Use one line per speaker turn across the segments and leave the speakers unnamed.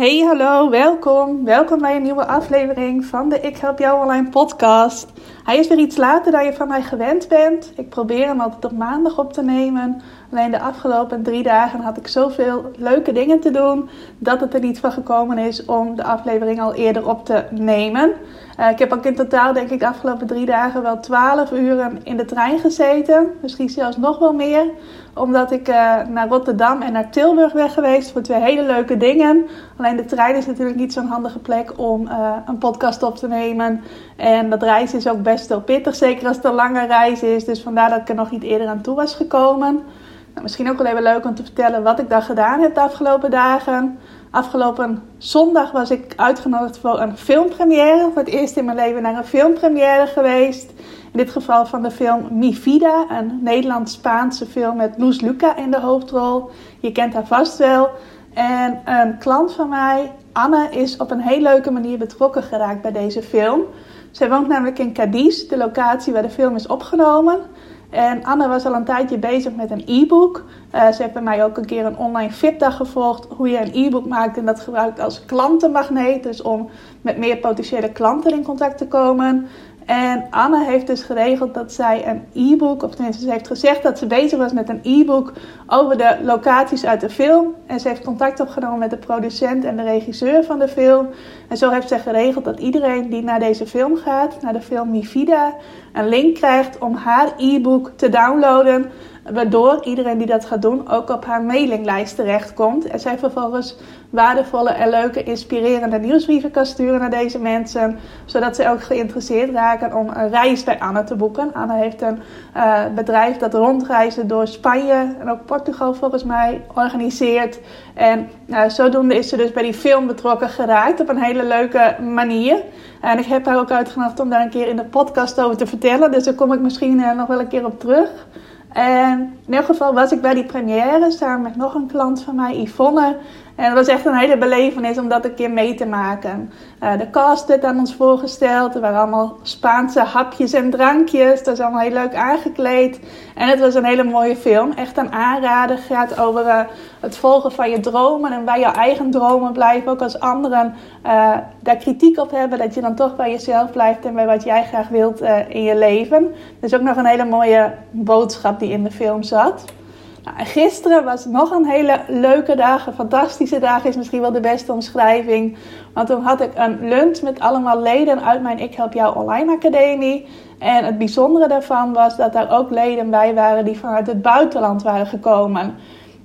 Hey, hallo, welkom. Welkom bij een nieuwe aflevering van de Ik Help Jou Online podcast. Hij is weer iets later dan je van mij gewend bent. Ik probeer hem altijd op maandag op te nemen. Alleen de afgelopen drie dagen had ik zoveel leuke dingen te doen dat het er niet van gekomen is om de aflevering al eerder op te nemen. Uh, ik heb ook in totaal, denk ik, de afgelopen drie dagen wel 12 uren in de trein gezeten. Misschien zelfs nog wel meer. Omdat ik uh, naar Rotterdam en naar Tilburg ben geweest voor twee hele leuke dingen. Alleen de trein is natuurlijk niet zo'n handige plek om uh, een podcast op te nemen. En dat reizen is ook best wel pittig, zeker als het een lange reis is. Dus vandaar dat ik er nog niet eerder aan toe was gekomen. Nou, misschien ook wel even leuk om te vertellen wat ik daar gedaan heb de afgelopen dagen. Afgelopen zondag was ik uitgenodigd voor een filmpremière. Voor het eerst in mijn leven naar een filmpremière geweest. In dit geval van de film Mi Vida, een Nederlands-Spaanse film met Loes Luca in de hoofdrol. Je kent haar vast wel. En een klant van mij, Anne, is op een heel leuke manier betrokken geraakt bij deze film. Zij woont namelijk in Cadiz, de locatie waar de film is opgenomen. En Anne was al een tijdje bezig met een e-book. Uh, ze heeft bij mij ook een keer een online fitdag gevolgd. Hoe je een e-book maakt en dat gebruikt als klantenmagneet. Dus om met meer potentiële klanten in contact te komen. En Anne heeft dus geregeld dat zij een e-book, of tenminste ze heeft gezegd dat ze bezig was met een e-book over de locaties uit de film. En ze heeft contact opgenomen met de producent en de regisseur van de film. En zo heeft ze geregeld dat iedereen die naar deze film gaat, naar de film Mi Vida, een link krijgt om haar e-book te downloaden. Waardoor iedereen die dat gaat doen ook op haar mailinglijst terechtkomt. En zij vervolgens waardevolle en leuke, inspirerende nieuwsbrieven kan sturen naar deze mensen. Zodat ze ook geïnteresseerd raken om een reis bij Anne te boeken. Anne heeft een uh, bedrijf dat rondreizen door Spanje en ook Portugal volgens mij organiseert. En uh, zodoende is ze dus bij die film betrokken geraakt op een hele leuke manier. En ik heb haar ook uitgenodigd om daar een keer in de podcast over te vertellen. Dus daar kom ik misschien uh, nog wel een keer op terug. En in elk geval was ik bij die première samen met nog een klant van mij, Yvonne. En het was echt een hele belevenis om dat een keer mee te maken. Uh, de cast werd aan ons voorgesteld. Er waren allemaal Spaanse hapjes en drankjes. Dat is allemaal heel leuk aangekleed. En het was een hele mooie film. Echt een aanrader. Het gaat over uh, het volgen van je dromen en bij jouw eigen dromen blijven. Ook als anderen uh, daar kritiek op hebben. Dat je dan toch bij jezelf blijft en bij wat jij graag wilt in je leven. Dus ook nog een hele mooie boodschap die in de film zat. Nou, en gisteren was nog een hele leuke dag, een fantastische dag is misschien wel de beste omschrijving. Want toen had ik een lunch met allemaal leden uit mijn Ik Help Jou Online Academie. En het bijzondere daarvan was dat daar ook leden bij waren die vanuit het buitenland waren gekomen.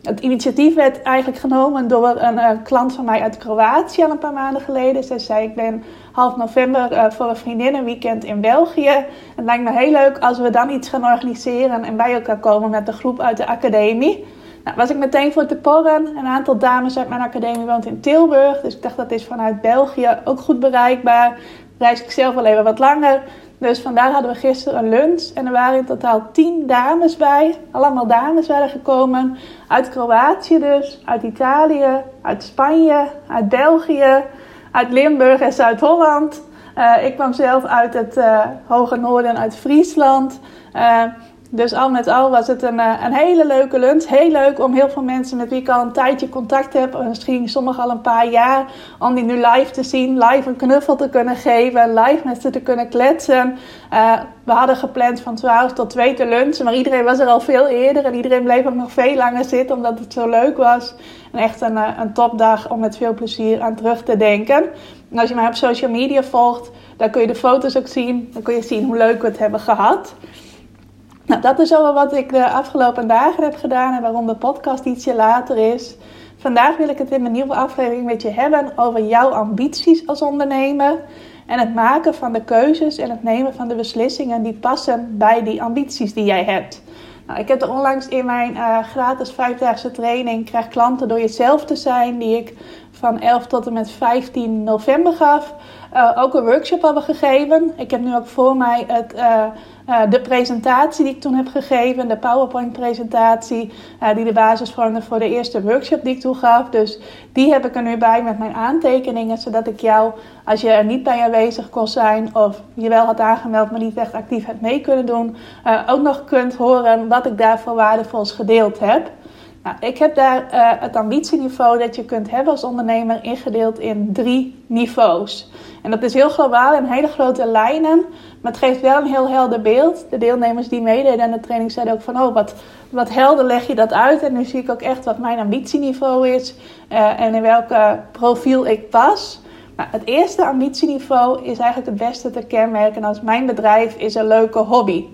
Het initiatief werd eigenlijk genomen door een, een, klant van mij uit Kroatië al een paar maanden geleden. Zij zei: Ik ben half november uh, voor een vriendinnenweekend in België. Het lijkt me heel leuk als we dan iets gaan organiseren en bij elkaar komen met de groep uit de academie. Nou, was ik meteen voor te porren. Een aantal dames uit mijn academie woont in Tilburg. Dus ik dacht dat is vanuit België ook goed bereikbaar. Reis ik zelf wel even wat langer. Dus vandaar hadden we gisteren een lunch. En er waren in totaal tien dames bij. Allemaal dames waren gekomen. Uit Kroatië dus, uit Italië, uit Spanje, uit België, uit Limburg en Zuid-Holland. Uh, ik kwam zelf uit het uh, hoge noorden, uit Friesland. Uh, dus al met al was het een, een hele leuke lunch. Heel leuk om heel veel mensen met wie ik al een tijdje contact heb, misschien sommigen al een paar jaar, om die nu live te zien, live een knuffel te kunnen geven, live met ze te kunnen kletsen. We hadden gepland van 12 tot 2 te lunchen, maar iedereen was er al veel eerder en iedereen bleef ook nog veel langer zitten omdat het zo leuk was. Echt een, een topdag om met veel plezier aan terug te denken. En als je mij op social media volgt, dan kun je de foto's ook zien. Dan kun je zien hoe leuk we het hebben gehad. Nou, dat is al wat ik de afgelopen dagen heb gedaan en waarom de podcast ietsje later is. Vandaag wil ik het in mijn nieuwe aflevering met je hebben over jouw ambities als ondernemer. En het maken van de keuzes en het nemen van de beslissingen die passen bij die ambities die jij hebt. Nou, ik heb er onlangs in mijn uh, gratis vijfdaagse training Krijg klanten door jezelf te zijn, die ik van 11 tot en met 15 november gaf, uh, ook een workshop hebben gegeven. Ik heb nu ook voor mij het, uh, uh, de presentatie die ik toen heb gegeven, de PowerPoint-presentatie, die de basis vormde voor de eerste workshop die ik toen gaf. Dus die heb ik er nu bij met mijn aantekeningen, zodat ik jou, als je er niet bij aanwezig kon zijn of je wel had aangemeld, maar niet echt actief hebt mee kunnen doen, ook nog kunt horen wat ik daar voor waardevols gedeeld heb. Nou, ik heb daar uh, het ambitieniveau dat je kunt hebben als ondernemer ingedeeld in drie niveaus. En dat is heel globaal in hele grote lijnen, maar het geeft wel een heel helder beeld. De deelnemers die meededen aan de training zeiden ook van, oh wat, wat helder leg je dat uit. En nu zie ik ook echt wat mijn ambitieniveau is uh, en in welk profiel ik pas. Nou, het eerste ambitieniveau is eigenlijk het beste te kenmerken als mijn bedrijf is een leuke hobby.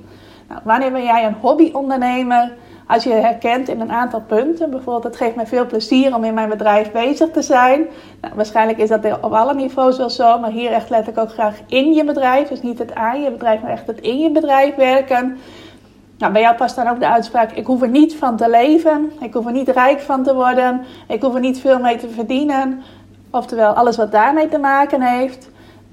Nou, wanneer ben jij een hobbyondernemer? Als je herkent in een aantal punten, bijvoorbeeld het geeft mij veel plezier om in mijn bedrijf bezig te zijn. Nou, waarschijnlijk is dat op alle niveaus wel zo, maar hier echt let ik ook graag in je bedrijf. Dus niet het aan je bedrijf, maar echt het in je bedrijf werken. Nou, bij jou past dan ook de uitspraak: ik hoef er niet van te leven, ik hoef er niet rijk van te worden, ik hoef er niet veel mee te verdienen. Oftewel, alles wat daarmee te maken heeft.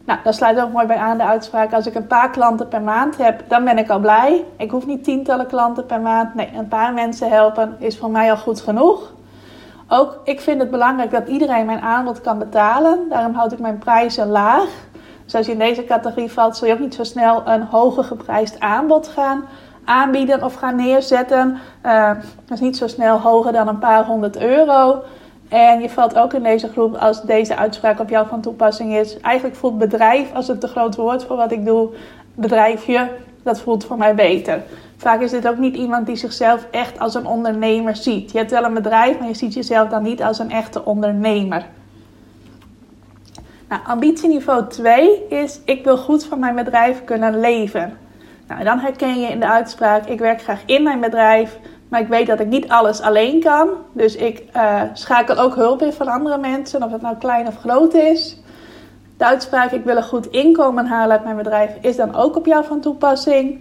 Nou, dat sluit ook mooi bij aan de uitspraak. Als ik een paar klanten per maand heb, dan ben ik al blij. Ik hoef niet tientallen klanten per maand. Nee, een paar mensen helpen is voor mij al goed genoeg. Ook ik vind het belangrijk dat iedereen mijn aanbod kan betalen. Daarom houd ik mijn prijzen laag. Dus als je in deze categorie valt, zul je ook niet zo snel een hoger geprijsd aanbod gaan aanbieden of gaan neerzetten. Uh, dat is niet zo snel hoger dan een paar honderd euro. En je valt ook in deze groep als deze uitspraak op jou van toepassing is. Eigenlijk voelt bedrijf, als het te groot woord voor wat ik doe, bedrijfje, dat voelt voor mij beter. Vaak is dit ook niet iemand die zichzelf echt als een ondernemer ziet. Je hebt wel een bedrijf, maar je ziet jezelf dan niet als een echte ondernemer. Nou, ambitieniveau 2 is: ik wil goed van mijn bedrijf kunnen leven. Nou, dan herken je in de uitspraak: ik werk graag in mijn bedrijf, maar ik weet dat ik niet alles alleen kan. Dus ik uh, schakel ook hulp in van andere mensen, of het nou klein of groot is. De uitspraak: ik wil een goed inkomen halen uit mijn bedrijf, is dan ook op jou van toepassing.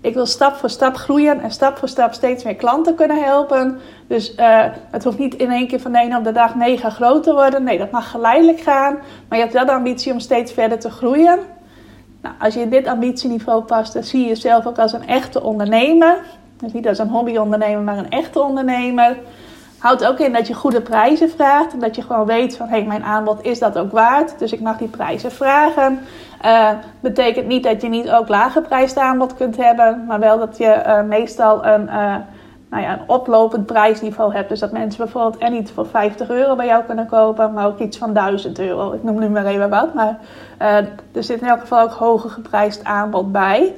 Ik wil stap voor stap groeien en stap voor stap steeds meer klanten kunnen helpen. Dus uh, het hoeft niet in één keer van de ene op de dag mega groot te worden. Nee, dat mag geleidelijk gaan. Maar je hebt wel de ambitie om steeds verder te groeien. Nou, als je in dit ambitieniveau past, dan zie je jezelf ook als een echte ondernemer. Dus niet als een hobbyondernemer, maar een echte ondernemer. Houdt ook in dat je goede prijzen vraagt. En dat je gewoon weet van, hé, hey, mijn aanbod is dat ook waard. Dus ik mag die prijzen vragen. Uh, betekent niet dat je niet ook lage aanbod kunt hebben. Maar wel dat je uh, meestal een, uh, nou ja, een oplopend prijsniveau hebt. Dus dat mensen bijvoorbeeld en niet voor 50 euro bij jou kunnen kopen. Maar ook iets van 1000 euro. Ik noem nu maar even wat. Maar er zit in elk geval ook hoger geprijsd aanbod bij.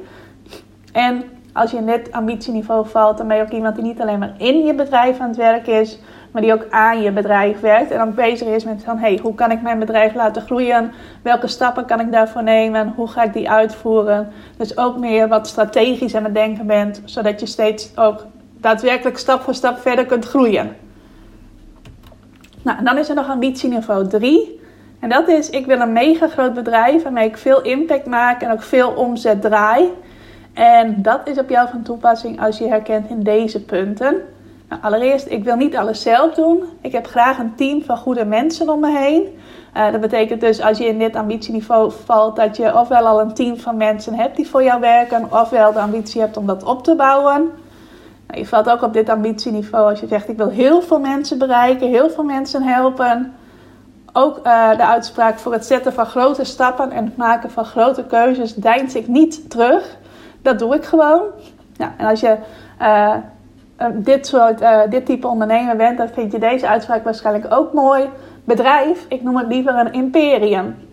En als je in dit ambitieniveau valt, dan ben je ook iemand die niet alleen maar in je bedrijf aan het werk is, maar die ook aan je bedrijf werkt en ook bezig is met van hey, hoe kan ik mijn bedrijf laten groeien? Welke stappen kan ik daarvoor nemen? Hoe ga ik die uitvoeren? Dus ook meer wat strategisch aan het denken bent, zodat je steeds ook daadwerkelijk stap voor stap verder kunt groeien. Nou, en dan is er nog ambitieniveau 3. En dat is, ik wil een mega groot bedrijf waarmee ik veel impact maak en ook veel omzet draai. En dat is op jou van toepassing als je herkent in deze punten. Nou, allereerst, ik wil niet alles zelf doen. Ik heb graag een team van goede mensen om me heen. Uh, dat betekent dus als je in dit ambitieniveau valt, dat je ofwel al een team van mensen hebt die voor jou werken, ofwel de ambitie hebt om dat op te bouwen. Nou, je valt ook op dit ambitieniveau als je zegt: Ik wil heel veel mensen bereiken, heel veel mensen helpen. Ook uh, de uitspraak voor het zetten van grote stappen en het maken van grote keuzes deins ik niet terug. Dat doe ik gewoon. En als je uh, dit, soort, uh, dit type ondernemer bent, dan vind je deze uitspraak waarschijnlijk ook mooi. Bedrijf, ik noem het liever een imperium.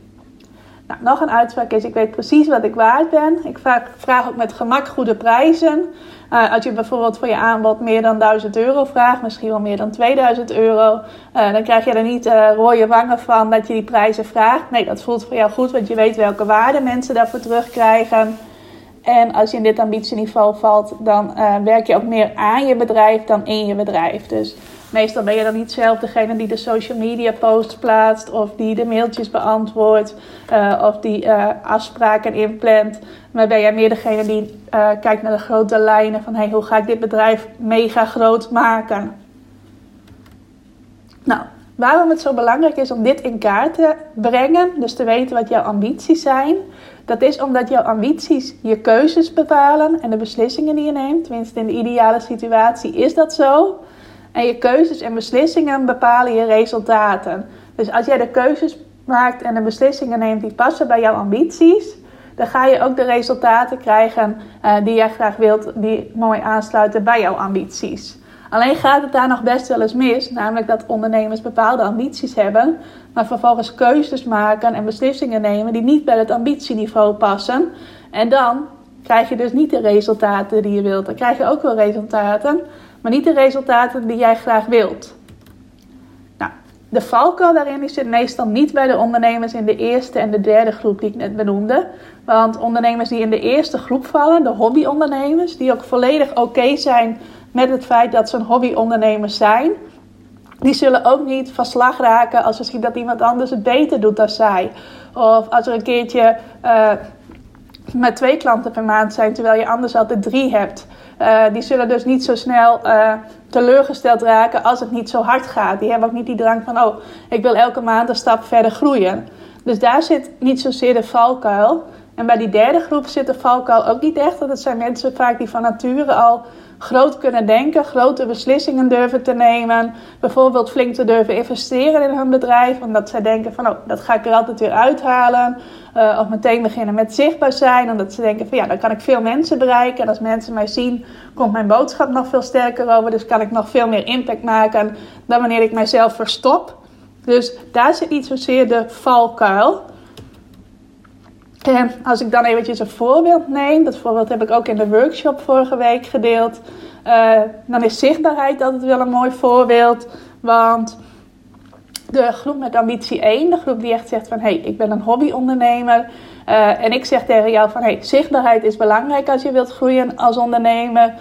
Nou, nog een uitspraak is: ik weet precies wat ik waard ben. Ik vraag, vraag ook met gemak goede prijzen. Als je bijvoorbeeld voor je aanbod meer dan 1000 euro vraagt, misschien wel meer dan 2000 euro, dan krijg je er niet uh, rode wangen van dat je die prijzen vraagt. Nee, dat voelt voor jou goed, want je weet welke waarde mensen daarvoor terugkrijgen. En als je in dit ambitieniveau valt, dan uh, werk je ook meer aan je bedrijf dan in je bedrijf. Dus meestal ben je dan niet zelf degene die de social media posts plaatst, of die de mailtjes beantwoordt, uh, of die uh, afspraken inplant. Maar ben jij meer degene die kijkt naar de grote lijnen van hey, hoe ga ik dit bedrijf mega groot maken? Nou, waarom het zo belangrijk is om dit in kaart te brengen, dus te weten wat jouw ambities zijn, dat is omdat jouw ambities je keuzes bepalen en de beslissingen die je neemt. Tenminste, in de ideale situatie is dat zo. En je keuzes en beslissingen bepalen je resultaten. Dus als jij de keuzes maakt en de beslissingen neemt die passen bij jouw ambities, dan ga je ook de resultaten krijgen uh, die jij graag wilt, die mooi aansluiten bij jouw ambities. Alleen gaat het daar nog best wel eens mis, namelijk dat ondernemers bepaalde ambities hebben, maar vervolgens keuzes maken en beslissingen nemen die niet bij het ambitieniveau passen. En dan krijg je dus niet de resultaten die je wilt. Dan krijg je ook wel resultaten, maar niet de resultaten die jij graag wilt. Nou, de valkuil daarin zit meestal niet bij de ondernemers in de eerste en de derde groep die ik net benoemde. Want ondernemers die in de eerste groep vallen, de hobbyondernemers, die ook volledig oké zijn met het feit dat ze een hobbyondernemers zijn, die zullen ook niet van slag raken als ze zien dat iemand anders het beter doet dan zij. Of als er een keertje uh, met twee klanten per maand zijn, terwijl je anders altijd drie hebt. Uh, die zullen dus niet zo snel uh, teleurgesteld raken als het niet zo hard gaat. Die hebben ook niet die drang van, oh, ik wil elke maand een stap verder groeien. Dus daar zit niet zozeer de valkuil. En bij die derde groep zit de valkuil ook niet echt. Want het zijn mensen vaak die van nature al groot kunnen denken, grote beslissingen durven te nemen. Bijvoorbeeld flink te durven investeren in hun bedrijf. Omdat zij denken van, oh, dat ga ik er altijd weer uithalen. Uh, of meteen beginnen met zichtbaar zijn. Omdat ze denken van, ja, dan kan ik veel mensen bereiken. En als mensen mij zien, komt mijn boodschap nog veel sterker over. Dus kan ik nog veel meer impact maken dan wanneer ik mijzelf verstop. Dus daar zit niet zozeer de valkuil. En als ik dan eventjes een voorbeeld neem, dat voorbeeld heb ik ook in de workshop vorige week gedeeld, uh, dan is zichtbaarheid altijd wel een mooi voorbeeld. Want de groep met ambitie 1, de groep die echt zegt van hey, ik ben een hobbyondernemer. Uh, en ik zeg tegen jou van hey, zichtbaarheid is belangrijk als je wilt groeien als ondernemer.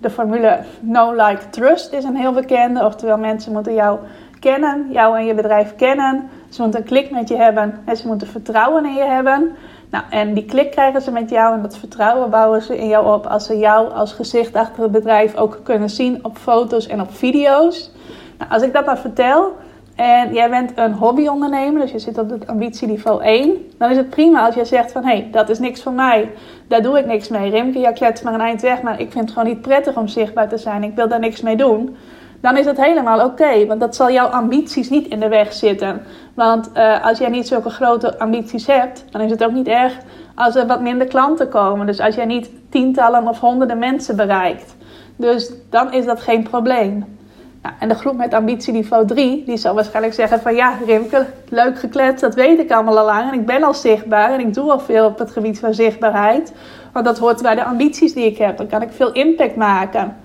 De formule no like trust is een heel bekende, oftewel mensen moeten jou kennen, jou en je bedrijf kennen. Ze moeten een klik met je hebben en ze moeten vertrouwen in je hebben. Nou, en die klik krijgen ze met jou en dat vertrouwen bouwen ze in jou op als ze jou als gezicht achter het bedrijf ook kunnen zien op foto's en op video's. Nou, als ik dat maar vertel en jij bent een hobbyondernemer, dus je zit op het ambitieniveau 1, dan is het prima als jij zegt van hé, hey, dat is niks voor mij, daar doe ik niks mee. Rimke, ja, klets maar een eind weg, maar ik vind het gewoon niet prettig om zichtbaar te zijn, ik wil daar niks mee doen dan is het helemaal oké. want dat zal jouw ambities niet in de weg zitten. Want uh, als jij niet zulke grote ambities hebt, dan is het ook niet erg als er wat minder klanten komen. Dus als jij niet tientallen of honderden mensen bereikt. Dus dan is dat geen probleem. Nou, en de groep met ambitieniveau 3, die zal waarschijnlijk zeggen van ja, Rimke, leuk gekletst, dat weet ik allemaal al lang. En ik ben al zichtbaar en ik doe al veel op het gebied van zichtbaarheid. Want dat hoort bij de ambities die ik heb. Dan kan ik veel impact maken.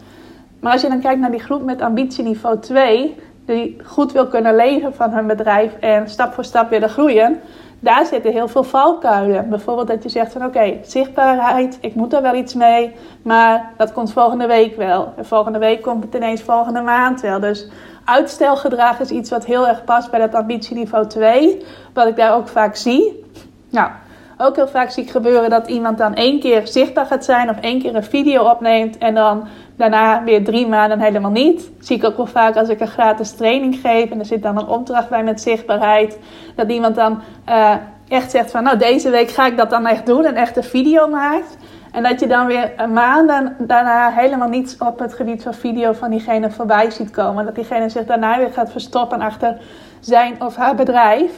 Maar als je dan kijkt naar die groep met ambitieniveau 2, die goed wil kunnen leven van hun bedrijf en stap voor stap willen groeien, daar zitten heel veel valkuilen. Bijvoorbeeld dat je zegt van oké, zichtbaarheid, ik moet er wel iets mee, maar dat komt volgende week wel. En volgende week komt het ineens volgende maand wel. Dus uitstelgedrag is iets wat heel erg past bij dat ambitieniveau 2, wat ik daar ook vaak zie. Nou, ook heel vaak zie ik gebeuren dat iemand dan één keer zichtbaar gaat zijn of één keer een video opneemt en dan daarna weer drie maanden helemaal niet. zie ik ook wel vaak als ik een gratis training geef en er zit dan een opdracht bij met zichtbaarheid, dat iemand dan uh, echt zegt van nou deze week ga ik dat dan echt doen en echt een video maakt. En dat je dan weer maanden daarna helemaal niets op het gebied van video van diegene voorbij ziet komen. Dat diegene zich daarna weer gaat verstoppen achter zijn of haar bedrijf.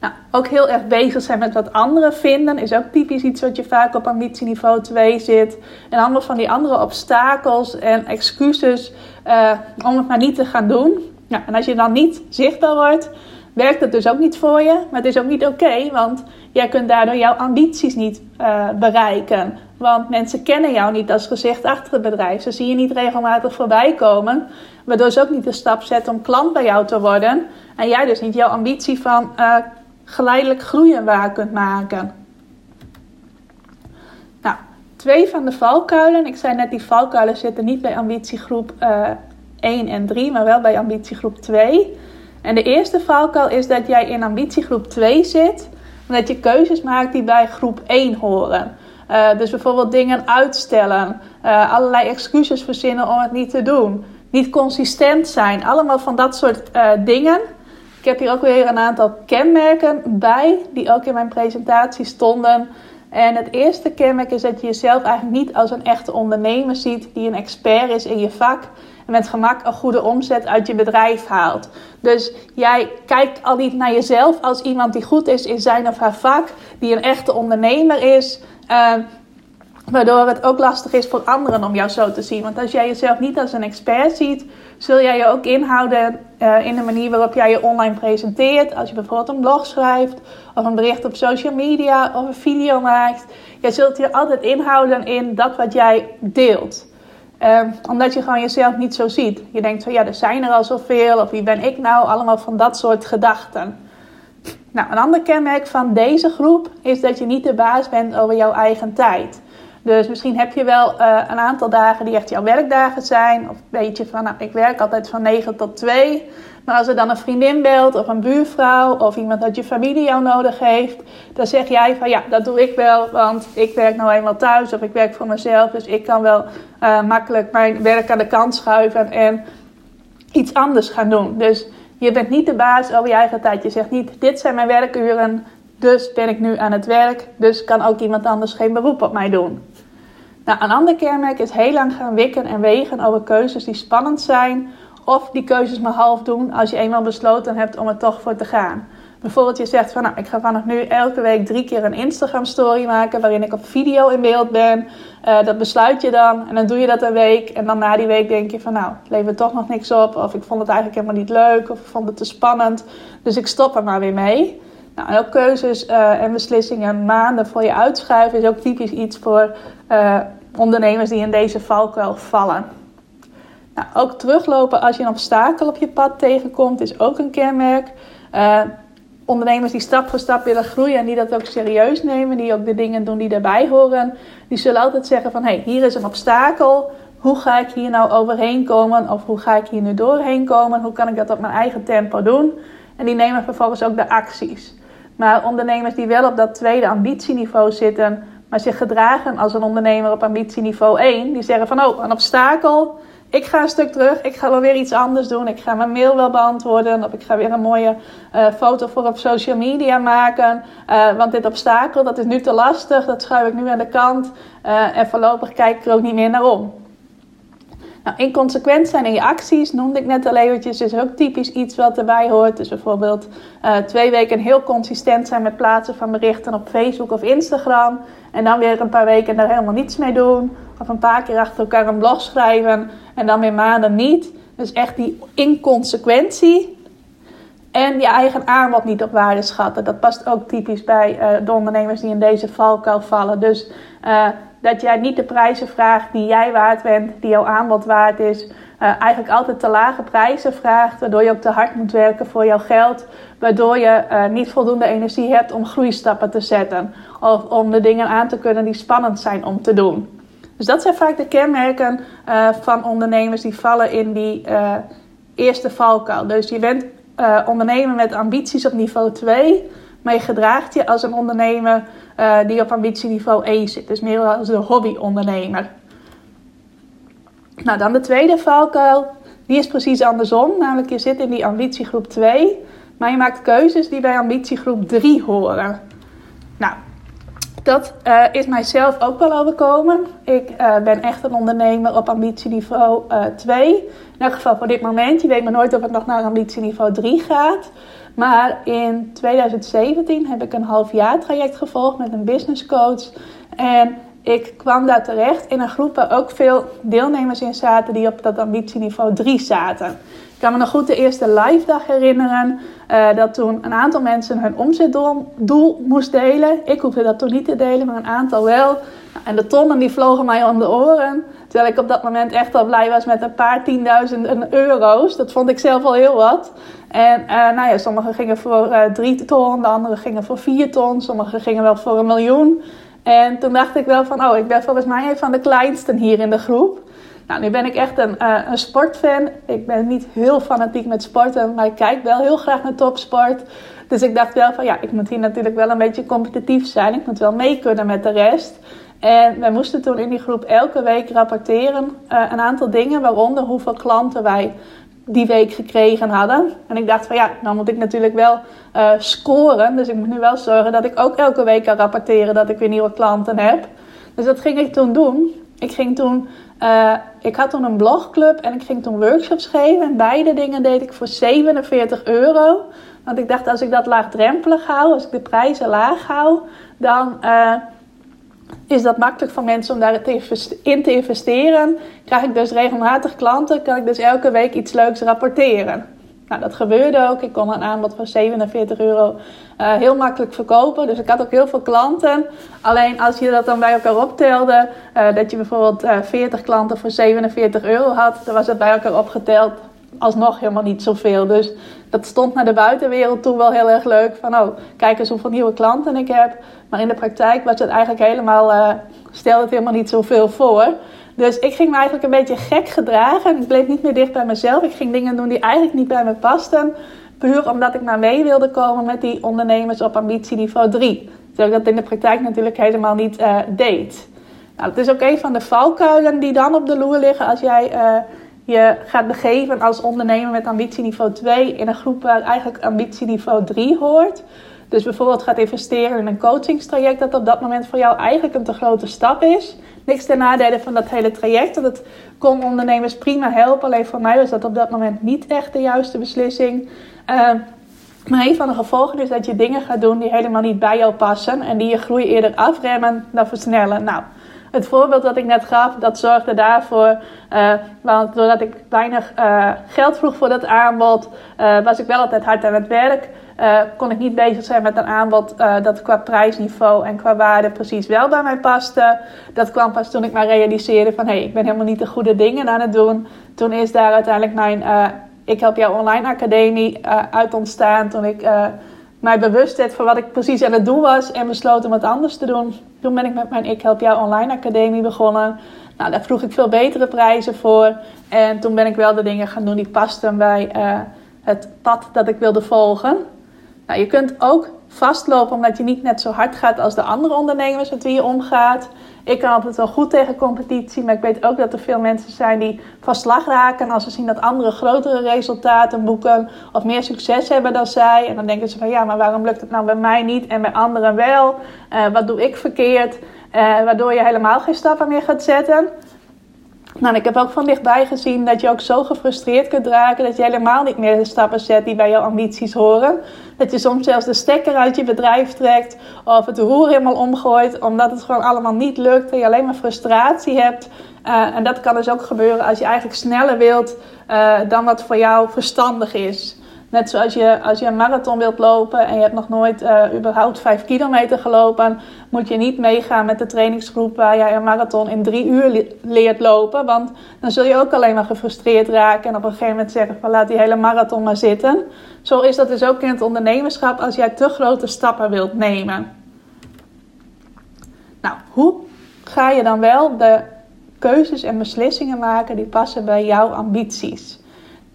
Nou, ook heel erg bezig zijn met wat anderen vinden is ook typisch iets wat je vaak op ambitieniveau 2 zit. En allemaal van die andere obstakels en excuses uh, om het maar niet te gaan doen. Ja, en als je dan niet zichtbaar wordt, werkt het dus ook niet voor je. Maar het is ook niet oké, want jij kunt daardoor jouw ambities niet uh, bereiken. Want mensen kennen jou niet als gezicht achter het bedrijf. Ze zien je niet regelmatig voorbij komen. Waardoor ze ook niet de stap zetten om klant bij jou te worden. En jij dus niet jouw ambitie van uh, geleidelijk groeien waar kunt maken. Nou, twee van de valkuilen. Ik zei net, die valkuilen zitten niet bij ambitiegroep uh, eh, 1 en 3, maar wel bij ambitiegroep 2. En de eerste valkuil is dat jij in ambitiegroep 2 zit, omdat je keuzes maakt die bij groep 1 horen. Uh, dus bijvoorbeeld dingen uitstellen, uh, allerlei excuses verzinnen om het niet te doen. niet consistent zijn. Allemaal van dat soort dingen. Heb hier ook weer een aantal kenmerken bij, die ook in mijn presentatie stonden. En het eerste kenmerk is dat je jezelf eigenlijk niet als een echte ondernemer ziet die een expert is in je vak en met gemak een goede omzet uit je bedrijf haalt. Dus jij kijkt al niet naar jezelf als iemand die goed is in zijn of haar vak, die een echte ondernemer is. Uh, Waardoor het ook lastig is voor anderen om jou zo te zien. Want als jij jezelf niet als een expert ziet, zul jij je ook inhouden uh, in de manier waarop jij je online presenteert. Als je bijvoorbeeld een blog schrijft, of een bericht op social media, of een video maakt. Jij zult je altijd inhouden in dat wat jij deelt. Uh, omdat je gewoon jezelf niet zo ziet. Je denkt van ja, er zijn er al zoveel, of wie ben ik nou? Allemaal van dat soort gedachten. Nou, een ander kenmerk van deze groep is dat je niet de baas bent over jouw eigen tijd. Dus misschien heb je wel uh, een aantal dagen die echt jouw werkdagen zijn. Of weet je van, nou, ik werk altijd van 9 tot 2. Maar als er dan een vriendin belt of een buurvrouw of iemand uit je familie jou nodig heeft, dan zeg jij van ja, dat doe ik wel, want ik werk nou eenmaal thuis of ik werk voor mezelf. Dus ik kan wel uh, makkelijk mijn werk aan de kant schuiven en iets anders gaan doen. Dus je bent niet de baas over je eigen tijd. Je zegt niet, dit zijn mijn werkuren, dus ben ik nu aan het werk, dus kan ook iemand anders geen beroep op mij doen. Nou, een ander kenmerk is heel lang gaan wikken en wegen over keuzes die spannend zijn. Of die keuzes maar half doen als je eenmaal besloten hebt om er toch voor te gaan. Bijvoorbeeld je zegt van nou, ik ga vanaf nu elke week drie keer een Instagram story maken waarin ik op video in beeld ben. Uh, dat besluit je dan en dan doe je dat een week. En dan na die week denk je van nou, het levert toch nog niks op. Of ik vond het eigenlijk helemaal niet leuk of ik vond het te spannend. Dus ik stop er maar weer mee. Nou, en ook keuzes uh, en beslissingen maanden voor je uitschuiven is ook typisch iets voor uh, ondernemers die in deze valkuil vallen. Nou, ook teruglopen als je een obstakel op je pad tegenkomt is ook een kenmerk. Uh, ondernemers die stap voor stap willen groeien en die dat ook serieus nemen, die ook de dingen doen die daarbij horen, die zullen altijd zeggen van hé, hey, hier is een obstakel. Hoe ga ik hier nou overheen komen? Of hoe ga ik hier nu doorheen komen? Hoe kan ik dat op mijn eigen tempo doen? En die nemen vervolgens ook de acties. Maar ondernemers die wel op dat tweede ambitieniveau zitten, maar zich gedragen als een ondernemer op ambitieniveau 1, die zeggen van oh, een obstakel. Ik ga een stuk terug, ik ga wel weer iets anders doen. Ik ga mijn mail wel beantwoorden. Of ik ga weer een mooie uh, foto voor op social media maken. Uh, want dit obstakel, dat is nu te lastig. Dat schuif ik nu aan de kant. Uh, en voorlopig kijk ik er ook niet meer naar om. Nou, inconsequent zijn in je acties, noemde ik net al eventjes, is ook typisch iets wat erbij hoort. Dus bijvoorbeeld uh, twee weken heel consistent zijn met plaatsen van berichten op Facebook of Instagram. En dan weer een paar weken daar helemaal niets mee doen. Of een paar keer achter elkaar een blog schrijven en dan weer maanden niet. Dus echt die inconsequentie. En je eigen aanbod niet op waarde schatten. Dat past ook typisch bij uh, de ondernemers die in deze valkuil vallen. Dus uh, dat jij niet de prijzen vraagt die jij waard bent, die jouw aanbod waard is. Uh, eigenlijk altijd te lage prijzen vraagt, waardoor je ook te hard moet werken voor jouw geld. Waardoor je uh, niet voldoende energie hebt om groeistappen te zetten. Of om de dingen aan te kunnen die spannend zijn om te doen. Dus dat zijn vaak de kenmerken uh, van ondernemers die vallen in die eerste valkuil. Dus je bent ondernemer met ambities op niveau 2. Maar je gedraagt je als een ondernemer uh, die op ambitieniveau 1 zit. Dus meer als de hobbyondernemer. Nou, dan de tweede valkuil. Die is precies andersom. Namelijk je zit in die ambitiegroep 2. Maar je maakt keuzes die bij ambitiegroep 3 horen. Nou, dat uh, is mijzelf ook wel overkomen. Ik uh, ben echt een ondernemer op ambitieniveau 2. In elk geval voor dit moment. Je weet maar nooit of het nog naar ambitieniveau 3 gaat. Maar in 2017 heb ik een half jaar traject gevolgd met een business coach. En ik kwam daar terecht in een groep waar ook veel deelnemers in zaten die op dat ambitieniveau 3 zaten. Ik kan me nog goed de eerste live dag herinneren. Uh, dat toen een aantal mensen hun omzetdoel moest delen. Ik hoefde dat toen niet te delen, maar een aantal wel. En de tonnen die vlogen mij om de oren. Terwijl ik op dat moment echt al blij was met een paar tienduizenden euro's. Dat vond ik zelf al heel wat. En uh, nou ja, sommigen gingen voor uh, drie ton, de anderen gingen voor vier ton, sommigen gingen wel voor een miljoen. En toen dacht ik wel van, oh, ik ben volgens mij een van de kleinsten hier in de groep. Nou, nu ben ik echt een, uh, een sportfan. Ik ben niet heel fanatiek met sporten, maar ik kijk wel heel graag naar topsport. Dus ik dacht wel van, ja, ik moet hier natuurlijk wel een beetje competitief zijn. Ik moet wel mee kunnen met de rest. En wij moesten toen in die groep elke week rapporteren een aantal dingen, waaronder hoeveel klanten wij die week gekregen hadden. En ik dacht van ja, dan moet ik natuurlijk wel uh, scoren. Dus ik moet nu wel zorgen dat ik ook elke week kan rapporteren dat ik weer nieuwe klanten heb. Dus dat ging ik toen doen. Ik ging toen, uh, ik had toen een blogclub en ik ging toen workshops geven. En beide dingen deed ik voor 47 euro. Want ik dacht als ik dat laagdrempelig hou, als ik de prijzen laag hou, dan... is dat makkelijk voor mensen om daarin te investeren. Krijg ik dus regelmatig klanten, kan ik dus elke week iets leuks rapporteren. Nou, dat gebeurde ook. Ik kon een aanbod van 47 euro uh, heel makkelijk verkopen. Dus ik had ook heel veel klanten. Alleen als je dat dan bij elkaar optelde, uh, dat je bijvoorbeeld uh, eh, 40 klanten voor 47 euro had, dan was het bij elkaar opgeteld alsnog helemaal niet zoveel. Dus dat stond naar de buitenwereld toe wel heel erg leuk. Van oh, kijk eens hoeveel nieuwe klanten ik heb. Maar in de praktijk was het eigenlijk helemaal, uh, stelde het helemaal niet zoveel voor. Dus ik ging me eigenlijk een beetje gek gedragen. Ik bleef niet meer dicht bij mezelf. Ik ging dingen doen die eigenlijk niet bij me pasten. Puur omdat ik maar mee wilde komen met die ondernemers op ambitieniveau 3. Terwijl ik dat in de praktijk natuurlijk helemaal niet uh, deed. Nou, het is ook een van de valkuilen die dan op de loer liggen als jij uh, je gaat begeven als ondernemer met ambitieniveau 2 in een groep waar eigenlijk ambitieniveau 3 hoort. Dus bijvoorbeeld gaat investeren in een coachingstraject dat op dat moment voor jou eigenlijk een te grote stap is. Niks ten nadele van dat hele traject, want het kon ondernemers prima helpen. Alleen voor mij was dat op dat moment niet echt de juiste beslissing. Uh, maar een van de gevolgen is dat je dingen gaat doen die helemaal niet bij jou passen en die je groei eerder afremmen dan versnellen. Nou, het voorbeeld dat ik net gaf, dat zorgde daarvoor. Uh, want doordat ik weinig uh, geld vroeg voor dat aanbod, uh, was ik wel altijd hard aan het werk. kon ik niet bezig zijn met een aanbod dat qua prijsniveau en qua waarde precies wel bij mij paste. Dat kwam pas toen ik maar realiseerde van hé, hey, ik ben helemaal niet de goede dingen aan het doen. Toen is daar uiteindelijk mijn Ik Help Jou Online Academie uit ontstaan. Toen ik mij bewust werd van wat ik precies aan het doen was en besloot om het anders te doen. Toen ben ik met mijn Ik Help Jou Online Academie begonnen. Nou, daar vroeg ik veel betere prijzen voor. En toen ben ik wel de dingen gaan doen die pasten bij uh, het pad dat ik wilde volgen. Nou, je kunt ook vastlopen omdat je niet net zo hard gaat als de andere ondernemers met wie je omgaat. Ik kan altijd wel goed tegen competitie, maar ik weet ook dat er veel mensen zijn die van slag raken als ze zien dat anderen grotere resultaten boeken of meer succes hebben dan zij. En dan denken ze van ja, maar waarom lukt het nou bij mij niet en bij anderen wel? Uh, wat doe ik verkeerd? Uh, waardoor je helemaal geen stappen meer gaat zetten. Nou, ik heb ook van dichtbij gezien dat je ook zo gefrustreerd kunt raken dat je helemaal niet meer de stappen zet die bij jouw ambities horen. Dat je soms zelfs de stekker uit je bedrijf trekt of het roer helemaal omgooit omdat het gewoon allemaal niet lukt en je alleen maar frustratie hebt. Uh, en dat kan dus ook gebeuren als je eigenlijk sneller wilt uh, dan wat voor jou verstandig is. Net zoals je, als je een marathon wilt lopen en je hebt nog nooit uh, überhaupt 5 kilometer gelopen, moet je niet meegaan met de trainingsgroep waar jij een marathon in drie uur leert lopen. Want dan zul je ook alleen maar gefrustreerd raken en op een gegeven moment zeggen van laat die hele marathon maar zitten. Zo is dat dus ook in het ondernemerschap als jij te grote stappen wilt nemen. Nou, hoe ga je dan wel de keuzes en beslissingen maken die passen bij jouw ambities?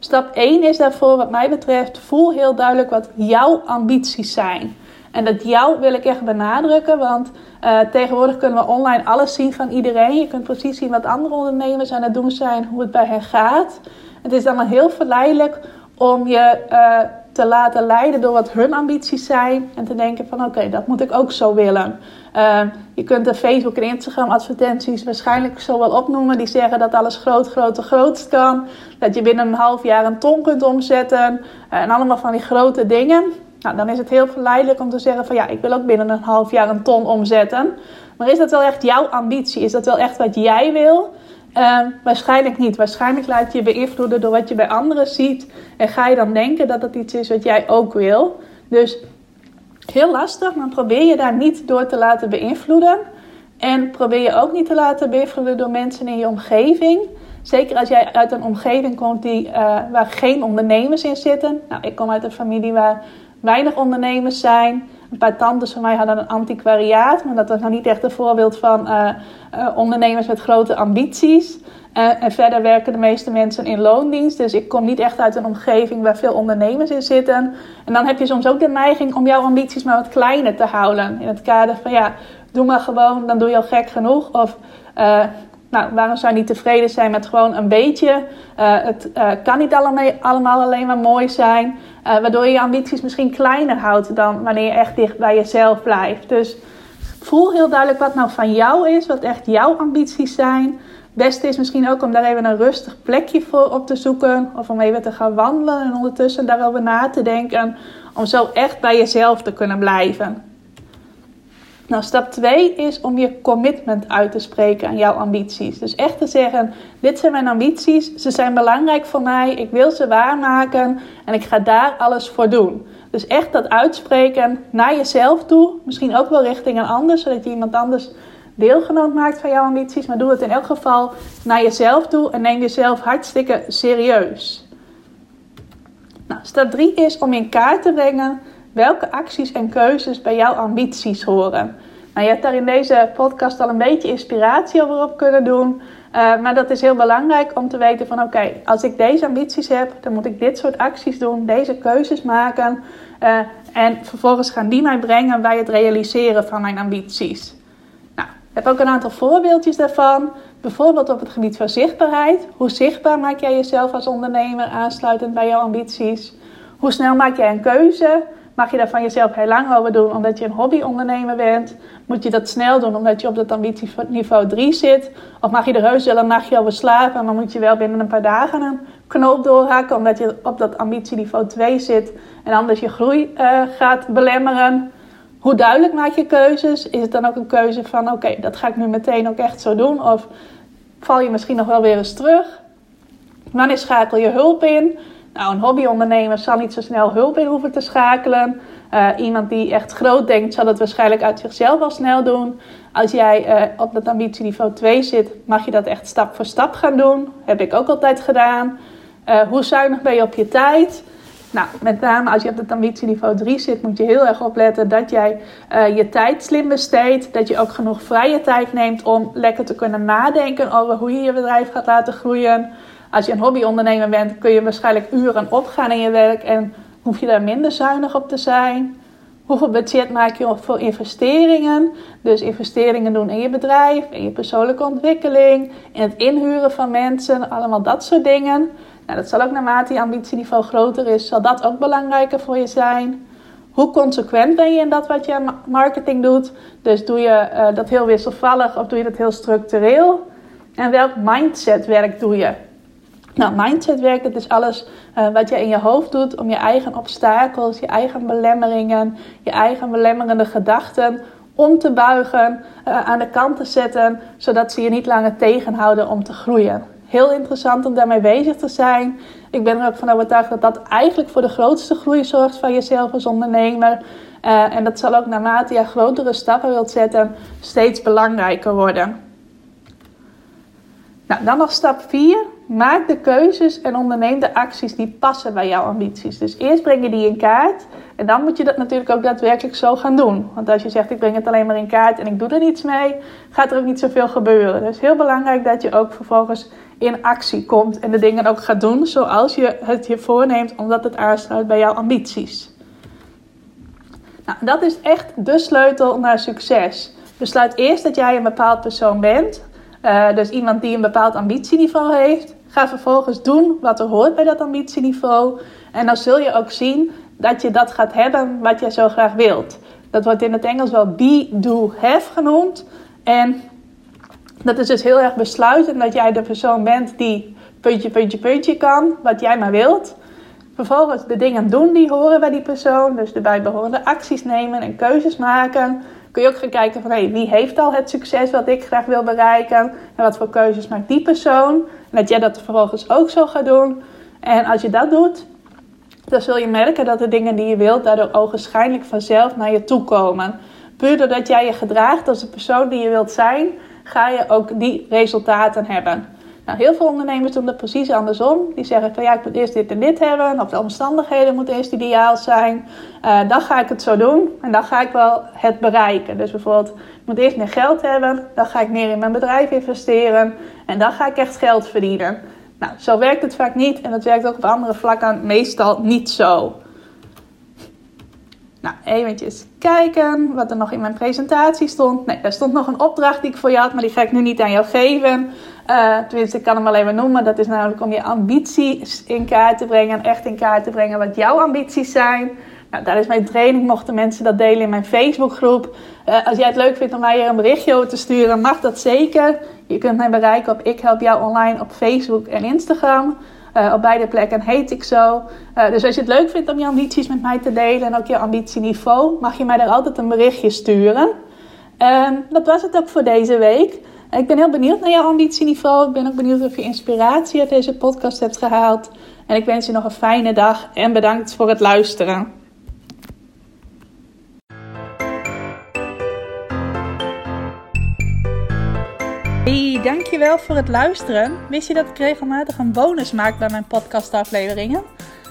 Stap 1 is daarvoor, wat mij betreft, voel heel duidelijk wat jouw ambities zijn. En dat jou wil ik echt benadrukken, want uh, tegenwoordig kunnen we online alles zien van iedereen. Je kunt precies zien wat andere ondernemers aan het doen zijn, hoe het bij hen gaat. Het is dan heel verleidelijk om je uh, te laten leiden door wat hun ambities zijn. En te denken van oké, dat moet ik ook zo willen. Uh, je kunt de Facebook en Instagram advertenties waarschijnlijk zo wel opnoemen. Die zeggen dat alles groot, groot, grootst kan. Dat je binnen een half jaar een ton kunt omzetten. Uh, en allemaal van die grote dingen. Nou, dan is het heel verleidelijk om te zeggen van ja, ik wil ook binnen een half jaar een ton omzetten. Maar is dat wel echt jouw ambitie? Is dat wel echt wat jij wil? Uh, waarschijnlijk niet. Waarschijnlijk laat je je beïnvloeden door wat je bij anderen ziet. En ga je dan denken dat dat iets is wat jij ook wil. Dus heel lastig, maar probeer je daar niet door te laten beïnvloeden. En probeer je ook niet te laten beïnvloeden door mensen in je omgeving. Zeker als jij uit een omgeving komt die, uh, waar geen ondernemers in zitten. Nou, ik kom uit een familie waar weinig ondernemers zijn. Een paar tantes van mij hadden een antiquariaat, maar dat was nou niet echt een voorbeeld van uh, uh, ondernemers met grote ambities. Uh, en verder werken de meeste mensen in loondienst. Dus ik kom niet echt uit een omgeving waar veel ondernemers in zitten. En dan heb je soms ook de neiging om jouw ambities maar wat kleiner te houden. In het kader van ja, doe maar gewoon, dan doe je al gek genoeg. Of nou, waarom zou je niet tevreden zijn met gewoon een beetje? Uh, het uh, kan niet allemaal, alleen maar mooi zijn. waardoor je je ambities misschien kleiner houdt dan wanneer je echt dicht bij jezelf blijft. Dus voel heel duidelijk wat nou van jou is, wat echt jouw ambities zijn. Beste is misschien ook om daar even een rustig plekje voor op te zoeken. Of om even te gaan wandelen en ondertussen daarover na te denken. Om zo echt bij jezelf te kunnen blijven. Nou, stap 2 is om je commitment uit te spreken aan jouw ambities. Dus echt te zeggen: Dit zijn mijn ambities, ze zijn belangrijk voor mij, ik wil ze waarmaken en ik ga daar alles voor doen. Dus echt dat uitspreken naar jezelf toe, misschien ook wel richting een ander, zodat je iemand anders deelgenoot maakt van jouw ambities. Maar doe het in elk geval naar jezelf toe en neem jezelf hartstikke serieus. Nou, stap 3 is om in kaart te brengen welke acties en keuzes bij jouw ambities horen. Nou, je hebt daar in deze podcast al een beetje inspiratie over op kunnen doen. Uh, maar dat is heel belangrijk om te weten van oké, als ik deze ambities heb, dan moet ik dit soort acties doen, deze keuzes maken. Uh, en vervolgens gaan die mij brengen bij het realiseren van mijn ambities. Nou, ik heb ook een aantal voorbeeldjes daarvan. Bijvoorbeeld op het gebied van zichtbaarheid. Hoe zichtbaar maak jij jezelf als ondernemer aansluitend bij jouw ambities? Hoe snel maak jij een keuze? Mag je daar van jezelf heel lang over doen omdat je een hobbyondernemer bent? Moet je dat snel doen omdat je op dat ambitieniveau 3 zit? Of mag je er heus wel een nachtje over slapen en dan moet je wel binnen een paar dagen een knoop doorhakken omdat je op dat ambitieniveau 2 zit en anders je groei uh, gaat belemmeren? Hoe duidelijk maak je keuzes? Is het dan ook een keuze van oké, dat ga ik nu meteen ook echt zo doen? Of val je misschien nog wel weer eens terug? Wanneer schakel je hulp in? Nou, een hobbyondernemer zal niet zo snel hulp in hoeven te schakelen. Uh, iemand die echt groot denkt, zal het waarschijnlijk uit zichzelf al snel doen. Als jij uh, op dat ambitieniveau 2 zit, mag je dat echt stap voor stap gaan doen. Heb ik ook altijd gedaan. Uh, hoe zuinig ben je op je tijd? Nou, met name als je op het ambitieniveau 3 zit, moet je heel erg opletten dat jij je tijd slim besteedt. Dat je ook genoeg vrije tijd neemt om lekker te kunnen nadenken over hoe je je bedrijf gaat laten groeien. Als je een hobbyondernemer bent, kun je waarschijnlijk uren opgaan in je werk en hoef je daar minder zuinig op te zijn. Hoeveel budget maak je voor investeringen? Dus investeringen doen in je bedrijf, in je persoonlijke ontwikkeling, in het inhuren van mensen, allemaal dat soort dingen. Nou, dat zal ook naarmate je ambitieniveau groter is, zal dat ook belangrijker voor je zijn. Hoe consequent ben je in dat wat je marketing doet? Dus doe je uh, dat heel wisselvallig of doe je dat heel structureel? En welk mindsetwerk doe je? Nou, mindsetwerk, dat is alles uh, wat je in je hoofd doet om je eigen obstakels, je eigen belemmeringen, je eigen belemmerende gedachten om te buigen, uh, aan de kant te zetten, zodat ze je niet langer tegenhouden om te groeien. Heel interessant om daarmee bezig te zijn. Ik ben er ook van overtuigd dat dat eigenlijk voor de grootste groei zorgt van jezelf als ondernemer. Uh, en dat zal ook naarmate je grotere stappen wilt zetten, steeds belangrijker worden. Nou, dan nog stap 4. Maak de keuzes en onderneem de acties die passen bij jouw ambities. Dus eerst breng je die in kaart. En dan moet je dat natuurlijk ook daadwerkelijk zo gaan doen. Want als je zegt ik breng het alleen maar in kaart en ik doe er niets mee, gaat er ook niet zoveel gebeuren. Dus heel belangrijk dat je ook vervolgens in actie komt en de dingen ook gaat doen zoals je het je voorneemt, omdat het aansluit bij jouw ambities. Nou, dat is echt de sleutel naar succes. Besluit eerst dat jij een bepaald persoon bent uh, dus iemand die een bepaald ambitieniveau heeft. Ga vervolgens doen wat er hoort bij dat ambitieniveau. En dan zul je ook zien dat je dat gaat hebben wat je zo graag wilt. Dat wordt in het Engels wel be, do, have genoemd. En dat is dus heel erg besluiten dat jij de persoon bent die puntje, puntje, puntje kan, wat jij maar wilt. Vervolgens de dingen doen die horen bij die persoon, dus de bijbehorende acties nemen en keuzes maken kun je ook gaan kijken van hey, wie heeft al het succes wat ik graag wil bereiken en wat voor keuzes maakt die persoon. En dat jij dat vervolgens ook zo gaat doen. En als je dat doet, dan zul je merken dat de dingen die je wilt daardoor ogenschijnlijk vanzelf naar je toe komen. Puur doordat jij je gedraagt als de persoon die je wilt zijn, ga je ook die resultaten hebben. Nou, heel veel ondernemers doen dat precies andersom. Die zeggen van ja, ik moet eerst dit en dit hebben. Of de omstandigheden moeten eerst ideaal zijn. Uh, dan ga ik het zo doen. En dan ga ik wel het bereiken. Dus bijvoorbeeld, ik moet eerst meer geld hebben. Dan ga ik meer in mijn bedrijf investeren. En dan ga ik echt geld verdienen. Nou, zo werkt het vaak niet. En dat werkt ook op andere vlakken meestal niet zo. Nou, eventjes kijken wat er nog in mijn presentatie stond. Nee, er stond nog een opdracht die ik voor je had, maar die ga ik nu niet aan jou geven. Uh, tenminste, ik kan hem alleen maar noemen. Dat is namelijk om je ambities in kaart te brengen. Echt in kaart te brengen wat jouw ambities zijn. Nou, daar is mijn training. Mochten mensen dat delen in mijn Facebookgroep. Uh, als jij het leuk vindt om mij hier een berichtje over te sturen, mag dat zeker. Je kunt mij bereiken op Ik Help Jou Online op Facebook en Instagram. Uh, op beide plekken heet ik zo. Dus als je het leuk vindt om je ambities met mij te delen en ook je ambitieniveau, mag je mij daar altijd een berichtje sturen. En dat was het ook voor deze week. Ik ben heel benieuwd naar jouw ambitieniveau. Ik ben ook benieuwd of je inspiratie uit deze podcast hebt gehaald. En ik wens je nog een fijne dag en bedankt voor het luisteren. Hey, dankjewel voor het luisteren. Wist je dat ik regelmatig een bonus maak bij mijn podcastafleveringen?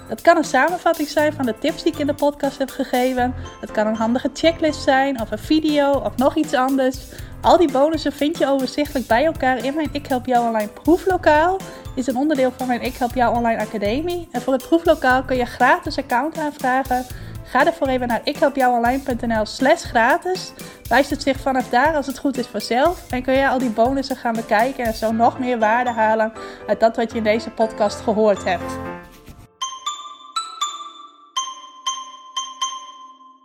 Dat kan een samenvatting zijn van de tips die ik in de podcast heb gegeven. Het kan een handige checklist zijn, of een video, of nog iets anders. Al die bonussen vind je overzichtelijk bij elkaar in mijn Ik Help Jou Online proeflokaal. Is een onderdeel van mijn Ik Help Jou Online Academie. En voor het proeflokaal kun je gratis account aanvragen. Ga ervoor even naar ikhelpjouonline.nl slash gratis. Wijst het zich vanaf daar als het goed is vanzelf. En kun je al die bonussen gaan bekijken en zo nog meer waarde halen uit dat wat je in deze podcast gehoord hebt.